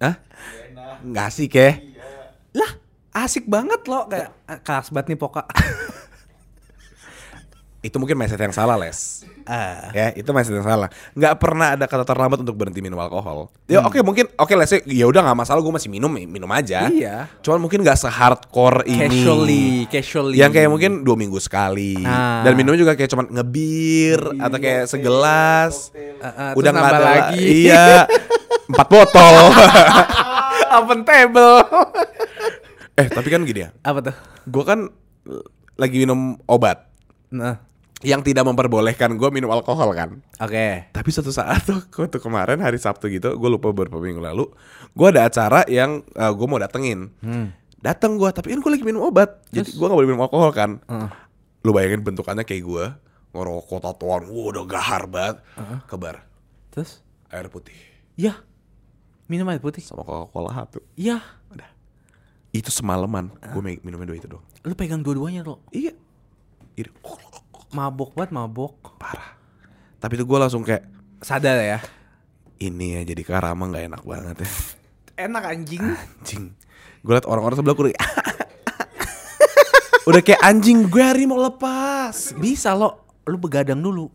Hah? Nggak sih keh. Lah, asik banget loh kayak ah, kelas banget nih poka. Itu mungkin mindset yang salah les. Ah. Ya itu yang salah. Nggak pernah ada kata terlambat untuk berhenti minum alkohol. Ya oke mungkin oke les ya udah nggak masalah gue masih minum minum aja. Iya. Cuman mungkin nggak se-hardcore ini. Casually, casually. Yang kayak mungkin dua minggu sekali Nah. Dan minumnya juga kayak cuman ngebir Atau kayak segelas Ah, ah, Udah nggak ada lagi. Iya Empat botol Open table. Eh tapi kan gini ya Apa tuh? Gue kan lagi minum obat Nah, Yang tidak memperbolehkan gue minum alkohol kan oke. Tapi suatu saat tuh tuh kemarin hari Sabtu gitu Gue lupa beberapa minggu lalu Gue ada acara yang gue mau datengin Hmm. Dateng gue Tapi kan gue lagi minum obat Jadi gue gak boleh minum alkohol kan Heeh. Lu bayangin bentukannya kayak gue Ngerokok tatoan Wah udah gahar banget Kebar Terus? Air putih Ya. Minum air putih. Sama Coca-Cola satu Ya. Udah Itu semalaman Gue minumnya dua itu doang Lu pegang dua-duanya lo. Iya Ini Mabok banget, mabok. Parah Tapi itu gue langsung kayak Sadar ya. Ini ya jadi karama gak enak banget ya Enak anjing. Anjing Gue liat orang-orang sebelah gue Udah kayak anjing gue hari mau lepas Bisa lo. Lu begadang dulu.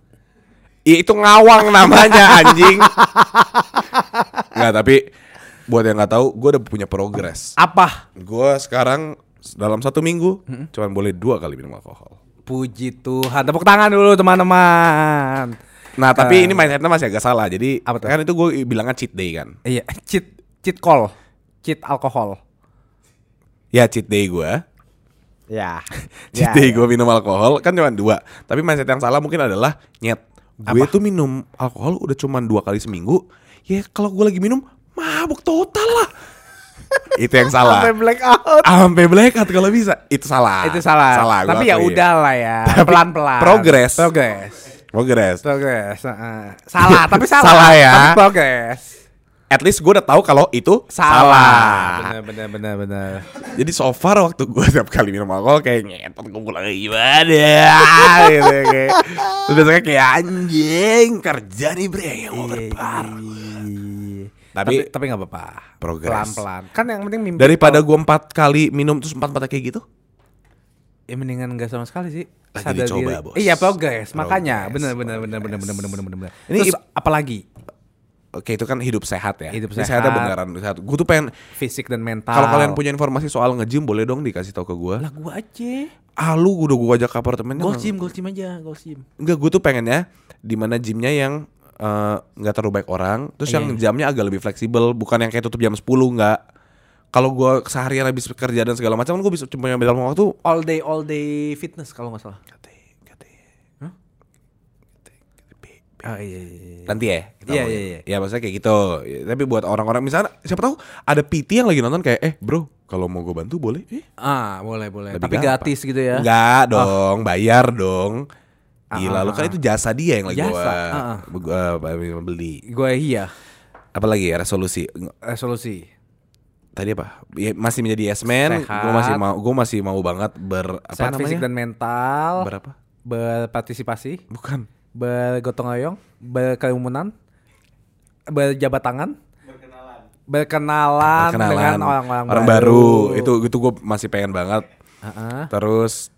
Iya itu ngawang namanya anjing Nggak tapi Buat yang gak tahu Gue udah punya progres Apa? Gue sekarang Dalam satu minggu Cuman boleh dua kali minum alkohol Puji Tuhan. Tepuk tangan dulu teman-teman. Nah tapi ini mindsetnya masih agak salah Jadi Apa tuh? kan itu gue bilangnya cheat day kan Iya, cheat cheat call. Cheat alkohol. Ya cheat day gue Ya. Cheat day gue minum alkohol Kan cuma dua Tapi mindset yang salah mungkin adalah Nyet Gue tuh minum alkohol udah cuma dua kali seminggu Ya kalau gue lagi minum mabuk total lah. Itu yang salah. Sampai blackout. Sampai blackout kalau bisa. Itu salah. Itu salah. Salah. Tapi ya udah lah ya. Pelan-pelan. progress. Progress. Progress. Progress. heeh. Salah, tapi salah. Salah ya. Tapi progress. At least gue udah tahu kalau itu salah. Bener bener bener bener. Jadi so far waktu gue tiap kali minum alkohol kayak ngetot gue pulang gimana gitu kayak. Terus biasanya kayak anjing kerja nih bre ya mau berbar. Tapi- Tapi nggak apa-apa. Pelan-pelan. Kan yang penting mimpi. Daripada gue empat kali minum terus empat empatnya kayak gitu. Ya mendingan enggak sama sekali sih. Lagi Sadar dicoba, diri. Bos. Iya progress, makanya bener bener bener bener bener bener bener bener. Ini Terus apalagi Oke itu kan hidup sehat ya. Hidup Ini sehat. sehatnya beneran sehat. Gue tuh pengen fisik dan mental. kalau kalian punya informasi soal nge-gym boleh dong dikasih tahu ke gue. lah gua aja. Ah lu udah gue ajak ke apartemennya. Gold gym, gold gym aja, gold gym. Enggak, gue tuh pengennya di mana gymnya yang eh, nggak terlalu baik orang, terus yang Iya. jamnya agak lebih fleksibel, bukan yang kayak tutup jam 10 nggak. Kalau gue seharian habis kerja dan segala macam, gue bisa cuma ngambil dalam waktu. All day all day fitness kalau nggak salah. Oh iya iya. iya. Nanti ya. kita Iya, ngomongin. iya, iya. Ya maksudnya kayak gitu. Tapi buat orang-orang misalnya siapa tahu ada PT yang lagi nonton kayak, eh bro, kalau mau gue bantu boleh? Eh, Ah, boleh boleh. Lebih Tapi gampang. gratis gitu ya. Enggak dong, bayar dong. Gila, Ah, lu kan ah, itu jasa dia yang lagi Jasa, gua, ah, gua beli. Gue iya. Apalagi ya resolusi. Resolusi. tadi apa? Ya, masih menjadi yes man. Sehat. Gue masih mau, gue masih mau banget ber apa Sehat namanya? fisik dan mental. Berapa? Berpartisipasi. Bukan. Bergotong royong. Berkerumunan. Berjabat tangan. Berkenalan. Berkenalan, Kenalan dengan orang-orang orang baru. Itu itu gue masih pengen banget. Heeh. Terus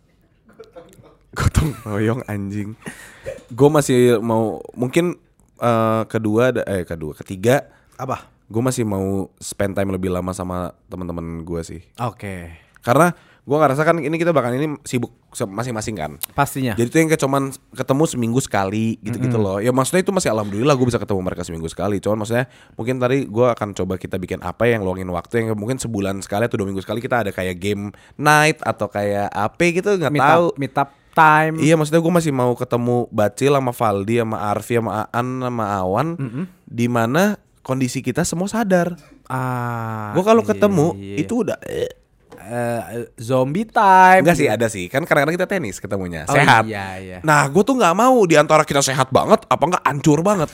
gotong royong anjing. Gue masih mau mungkin eh, kedua eh kedua ketiga Apa? gue masih mau spend time lebih lama sama teman-teman gue sih. Oke. Karena gue ngerasa kan ini kita bakal ini sibuk masing-masing kan. Pastinya. Jadi tuh yang kayak cuman ketemu seminggu sekali gitu-gitu loh. Ya maksudnya itu masih alhamdulillah gue bisa ketemu mereka seminggu sekali. Cuman maksudnya mungkin tadi gue akan coba kita bikin apa yang luangin waktu yang mungkin sebulan sekali atau dua minggu sekali kita ada kayak game night atau kayak apa gitu nggak tahu. up, meet up time. Iya maksudnya gue masih mau ketemu Bacil sama Valdi sama Arfi sama Aan sama Awan di mana kondisi kita semua sadar. Ah. Gue kalau iya, ketemu iya. itu udah eh, Eh, zombie time. enggak sih ada sih kan kadang-kadang kita tenis ketemunya Oh, sehat. Iya, iya. Nah gue tuh nggak mau di antara kita sehat banget apa enggak hancur banget.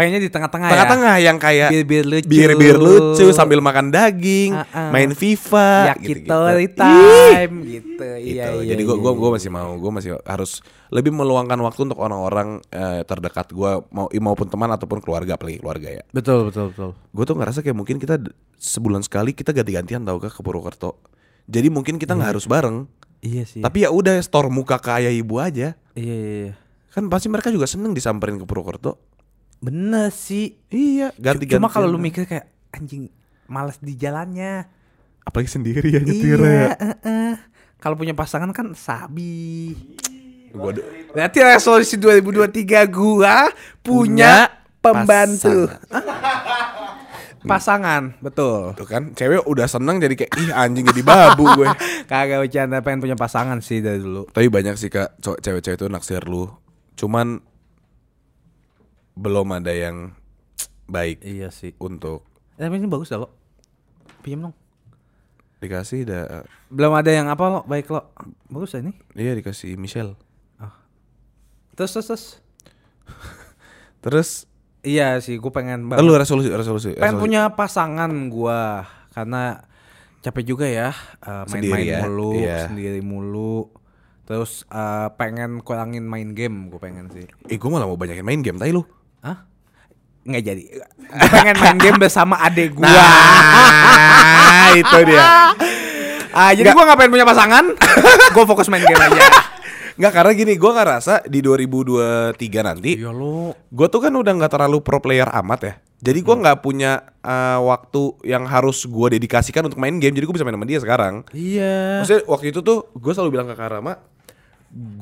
Pengennya di tengah-tengah ya. Tengah-tengah yang kayak Bir-bir lucu. bir-bir lucu sambil makan daging, Ah, ah. main FIFA, Yakitori time gitu. Ih, Iya, gitu. iya. Jadi iya, gue gua, iya. gua masih mau, gue masih harus lebih meluangkan waktu untuk orang-orang eh, terdekat gue mau maupun teman ataupun keluarga apalagi keluarga ya. Betul, betul, betul. Gue tuh ngerasa kayak mungkin kita sebulan sekali kita ganti-gantian tau gak ke Purwokerto. Jadi mungkin kita nggak harus bareng. Iya sih. Tapi ya udah store muka ke ayah ibu aja. iya, iya, iya. Kan pasti mereka juga seneng disamperin ke Purwokerto. Bener sih. Iya, ganti-gantian. Cuma kalau lu mikir kayak anjing males di jalannya. apalagi sendiri ya nyetir ya. Iya, eh, eh. Kalau punya pasangan kan sabi. Gua Berarti resolusi 2023 gua punya pembantu. Pasangan, betul. Tuh kan, cewek udah seneng jadi kayak ih anjing jadi babu gue. Kagak bercanda pengen punya pasangan sih dari dulu. Tapi banyak sih kak cewek-cewek itu naksir lu. Cuman belum ada yang baik Iya sih. untuk Eh, tapi ini bagus dah lo. Pinjam dong. dikasih dah. Belum ada yang apa lo, baik lo. Bagus ini. Iya dikasih Michelle. Terus terus terus. Terus Iya sih, gue pengen eh, lu resolusi resolusi. pengen resolusi. punya pasangan gua karena capek juga ya eh, Sendiri main-main ya, mulu, iya. sendiri mulu. Terus eh, pengen kurangin main game, gue pengen sih. Eh gue malah mau banyakin main game tai lu. Hah? Nggak jadi. Pengen main game bersama adek gua. Nah, itu dia. Ah, jadi gua nggak pengen punya pasangan. gua fokus main game aja. Nggak karena gini, gue ngerasa di 2023 nanti Iya lo. gue tuh kan udah nggak terlalu pro player amat ya. Jadi gue nggak punya eh, waktu yang harus gue dedikasikan untuk main game. Jadi gue bisa main sama dia sekarang. Iya. Maksudnya waktu itu tuh gue selalu bilang ke Karama,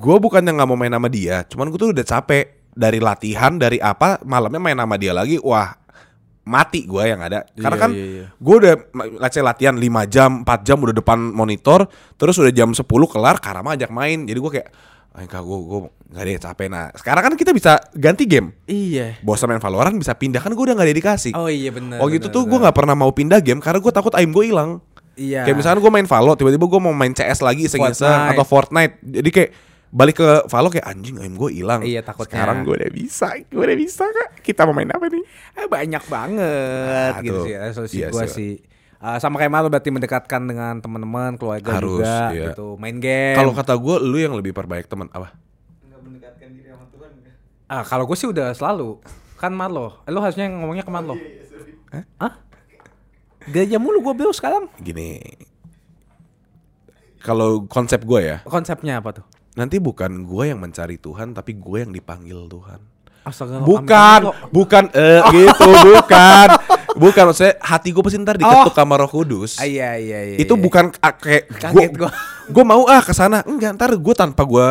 gue bukan yang nggak mau main sama dia, cuman gue tuh udah capek dari latihan dari apa malamnya main sama dia lagi, wah mati gue yang ada. Karena Iya, kan iya, iya. gue udah let's say latihan 5 jam, 4 jam udah depan monitor, terus udah jam 10 kelar Karama ajak main. Jadi gue kayak enggak gue gue nggak deh capek nah sekarang kan kita bisa ganti game Iya. bosan main Valorant bisa pindah kan gue udah nggak dedikasi Oh iya benar. Oh gitu tuh gue nggak pernah mau pindah game karena gue takut aim gue hilang Iya. Kayak misalkan gue main Valo, tiba-tiba gue mau main CS lagi iseng-iseng atau Fortnite. Jadi kayak balik ke Valo kayak anjing aim gue hilang. Iya, takutnya. Sekarang gue udah bisa, gue udah bisa kak. Kita mau main apa nih? Eh, banyak banget Nah, gitu tuh. sih resolusi Iya gua sih. Ah, sama kayak malu berarti mendekatkan dengan teman-teman, keluarga Harus, juga iya. gitu. Main game. Kalau kata gue, lu yang lebih perbaik teman apa? Enggak mendekatkan diri sama Tuhan enggak? ah, kalau gue sih udah selalu kan Marlo. Eh, lu harusnya ngomongnya ke Marlo. Iya, sorry. Hah? Mulu gue beo sekarang. Gini, kalau konsep gue ya, Konsepnya apa tuh? Nanti bukan gue yang mencari Tuhan, tapi gue yang dipanggil Tuhan. Astaga. Bukan, amin, bukan, eh gitu, bukan, bukan. Maksudnya hati gue pasti ntar diketuk sama Roh Kudus. Ah, iya iya iya. itu iya. bukan ah, kayak Kaget gue gue mau ah ke sana enggak ntar gue tanpa gue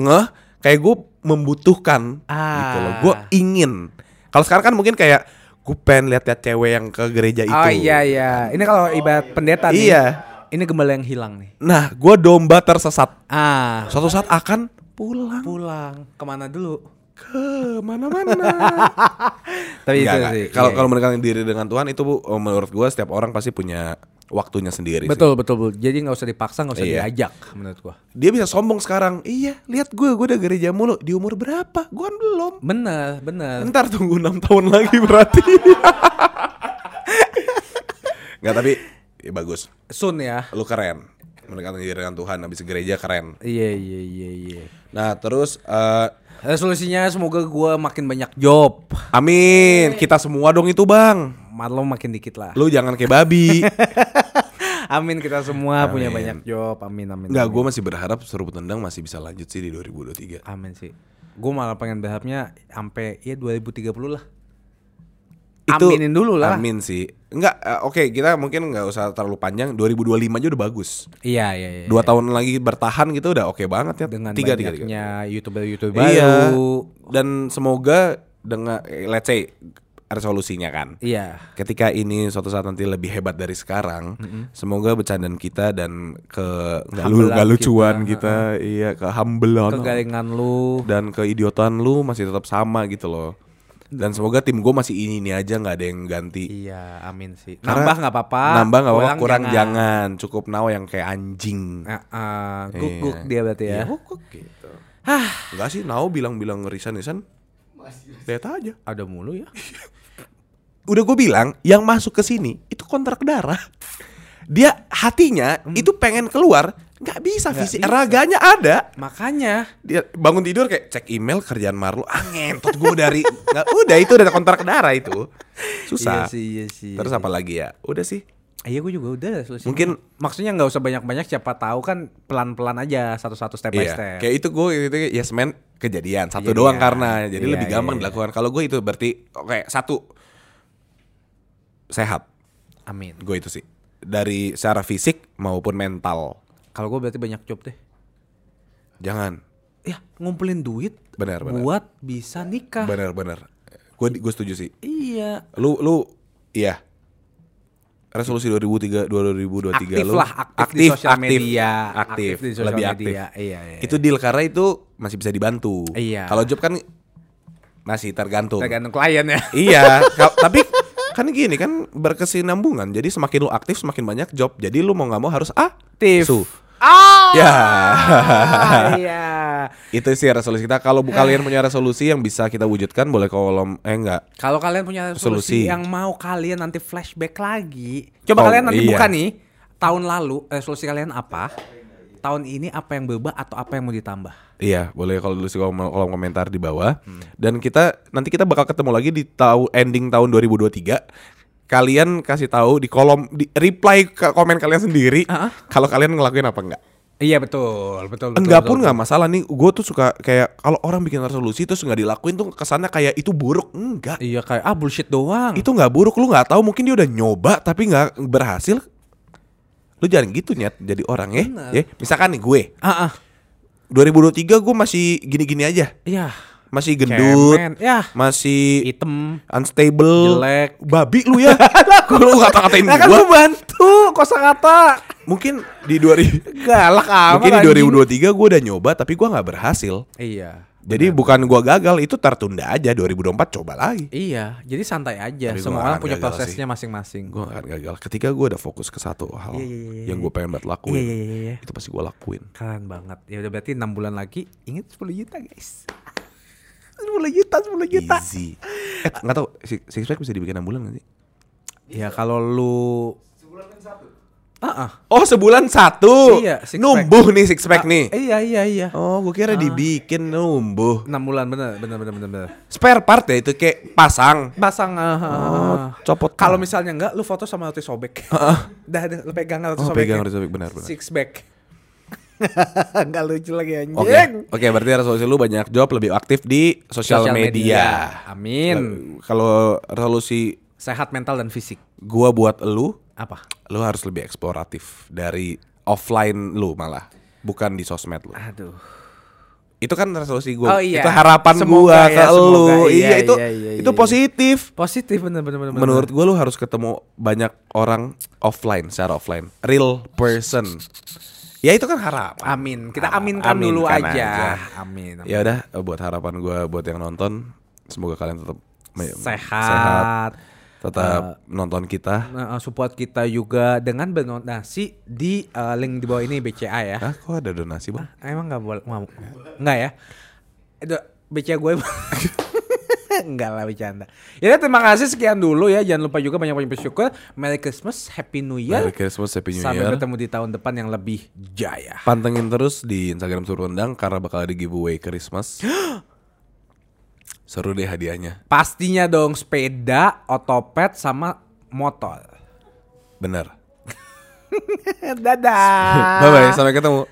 ngeh kayak gue membutuhkan Ah. gitu loh gue ingin kalau sekarang kan mungkin kayak gue pengen lihat lihat cewek yang ke gereja itu Oh iya iya. Ini kalau ibarat pendeta nih. Iya. Ini gembala yang hilang nih. nah gue domba tersesat Ah. suatu saat akan pulang Pulang ke mana dulu? ke mana-mana Tapi itu sih. kalau iya. kalau mendekatkan diri dengan Tuhan itu Bu, oh, menurut gue setiap orang pasti punya waktunya sendiri sih. betul betul betul. Jadi nggak usah dipaksa, nggak usah Iya. diajak menurut gua. dia bisa sombong sekarang iya lihat gue gue udah gereja mulu di umur berapa gue kan belum Bener bener. Ntar tunggu 6 tahun lagi berarti. Nggak tapi ya bagus. Sun ya. Lu keren. Mendekatkan diri dengan Tuhan habis gereja keren. Iya iya iya iya. Nah, terus eh, Resolusinya semoga gua makin banyak job. amin. Kita semua dong itu, Bang. Marlo makin dikit lah. Lu jangan kayak babi. Amin kita semua punya Amin. banyak job. Amin amin. Enggak, gue masih berharap seruput tendang masih bisa lanjut sih di 2023. Amin sih. Gue malah pengen berharapnya sampai ya 2030 lah. Itu Aminin dulu lah. Amin sih. Enggak, eh, oke, kita mungkin nggak usah terlalu panjang. 2025 aja udah bagus. Iya iya iya. Dua tahun lagi bertahan gitu udah oke banget ya. dengan tiga, tiga, tiga. banyaknya youtuber-youtuber Iya. baru. Dan semoga dengan eh, let's say resolusinya kan. Iya. Ketika ini suatu saat nanti lebih hebat dari sekarang, semoga bercandaan kita dan ke nggak lu nggak lucuan kita, kita, iya ke humblean Kegaringan lu. dan keidiotan lu masih tetap sama gitu loh. Dan semoga tim gue masih ini ini aja nggak ada yang ganti. Iya, amin sih. Karena Nambah nggak apa-apa. Nambah nggak apa-apa, kurang, jangan. Cukup now yang kayak anjing. Ah, ah, guk-guk Iya. dia berarti ya. Iya, guguk gitu. Hah, enggak sih, now bilang-bilang risan-risan lihat aja. Ada mulu ya. udah gue bilang yang masuk ke sini itu kontrak darah dia hatinya itu pengen keluar nggak bisa Nggak fisik bisa. raganya ada Makanya dia bangun tidur kayak cek email kerjaan Marlo angin tot gue dari nggak udah itu udah kontrak darah itu susah Iya sih, iya sih. terus apa lagi ya udah sih Iya gue juga udah selesai. Mungkin- maksudnya nggak usah banyak-banyak siapa tahu kan pelan-pelan aja satu-satu step by iya step. kayak itu gue itu yes man kejadian satu Kejadian. doang karena jadi Iya, lebih iya, gampang iya. dilakukan kalau gue itu berarti oke satu sehat Amin. gue itu sih dari secara fisik maupun mental Kalau gue berarti banyak job deh. jangan Ya ngumpulin duit Benar, benar. buat bisa nikah. Bener bener. Gue gue setuju sih. Iya. Lu lu iya. Resolusi 2003 2023 Aktif lu lah, aktif di sosial media. aktif, Aktif di sosial lebih media. aktif. Iya, iya, Itu deal karena itu masih bisa dibantu. Iya. Kalau job kan masih tergantung. Tergantung klien ya. iya, tapi kan gini kan berkesinambungan. Jadi semakin lu aktif semakin banyak job. Jadi lu mau nggak mau harus Aktif. Su. Ah. Ya. Iya. itu sih resolusi kita. Kalau kalian punya resolusi yang bisa kita wujudkan boleh kolom eh enggak. Kalau kalian punya Solusi. solusi yang mau kalian nanti flashback lagi. Coba Oh, kalian nanti iya. buka nih tahun lalu resolusi kalian apa? Tahun ini apa yang berubah atau apa yang mau ditambah? Iya, boleh kalau tulis kolom, kolom komentar di bawah. Dan kita nanti kita bakal ketemu lagi di tahun ending tahun 2023. Kalian kasih tahu di kolom di reply ke komen kalian sendiri Ah. kalau kalian ngelakuin apa enggak. Iya betul, betul. betul Enggak betul, pun nggak masalah nih. Gue tuh suka kayak kalau orang bikin resolusi terus nggak dilakuin tuh kesannya kayak itu buruk. Enggak. Iya kayak ah bullshit doang. Itu nggak buruk. Lu nggak tahu mungkin dia udah nyoba tapi nggak berhasil. Lu jangan gitu nyet jadi orang ya. Bener. ya. Misalkan nih gue Ah, ah. 2023 gue masih gini-gini aja. Iya. masih gendut, Cemen. Ya. masih Hitam. unstable, Jelek. babi lu ya. lu ngata-ngatain Nah, kan gua. gua bantu kosakata. Mungkin di 2000 Galak amat. Mungkin di anjing. 2023 gue udah nyoba tapi gue nggak berhasil. Iya. Jadi bukan gua gagal, itu tertunda aja 2024 coba lagi. Iya, jadi santai aja. Tapi gua Semua orang punya prosesnya masing-masing. Gue gak akan gagal. Ketika gue udah fokus ke satu hal Iya, iya, iya, yang iya. gue pengen banget lakuin, Iya, iya, iya, iya. itu pasti gue lakuin. Keren banget. Ya udah berarti 6 bulan lagi ingat 10 juta, guys. 10 juta, 10 juta. Easy. Eh, nggak tahu six six pack bisa dibikin 6 bulan gak sih? Ya kalau lu Sebulan kan Ah, ah. Oh sebulan satu. Iya, six pack. Numbuh nih six pack Ah, nih. Iya, iya, iya. Oh, gue kira dibikin numbuh. 6 bulan bener, bener, bener, bener, bener. Spare part ya itu kayak pasang. Pasang ah, ah, Oh, copot. Kalau misalnya enggak, lu foto sama roti sobek. Dah, dah, lu pegang roti Oh, sobek. pegang roti sobek, benar, benar. Six back. Enggak lucu lagi anjing. Oke, oke berarti resolusi lu banyak job lebih aktif di sosial Sosial media. media. Amin. Kalau resolusi Sehat mental dan fisik. gua buat lu, Apa? lu harus lebih eksploratif dari offline lu malah, bukan di sosmed lu. Aduh. Itu kan resolusi gua. Oh, iya. Itu harapan gua ya, ke semoga. lu. Iya, Iya, itu iya, iya, itu iya. positif. Positif bener bener bener. Menurut gua lu harus ketemu banyak orang offline, secara offline, real person. Ya itu kan harapan. Amin. Kita aminkan dulu aminkan aja. aja. Amin. amin. Ya udah buat harapan gua buat yang nonton semoga kalian tetap me- Sehat. Tetap nonton kita. Nah, support kita juga dengan berdonasi di eh, link di bawah ini BCA ya. Hah, kok ada donasi, Bang? Emang nggak boleh mau? Nggak ya? Itu BCA gue Enggak lah bercanda. Ya terima kasih sekian dulu ya. Jangan lupa juga banyak-banyak bersyukur. Merry Christmas, Happy New Year. Merry Christmas, Happy New Sampai Year. ketemu di tahun depan yang lebih jaya. Pantengin terus di Instagram Suruh Undang karena bakal ada giveaway Christmas. Seru deh hadiahnya. Pastinya dong sepeda, otopet sama motor. Bener. Dadah. Bye bye, sampai ketemu.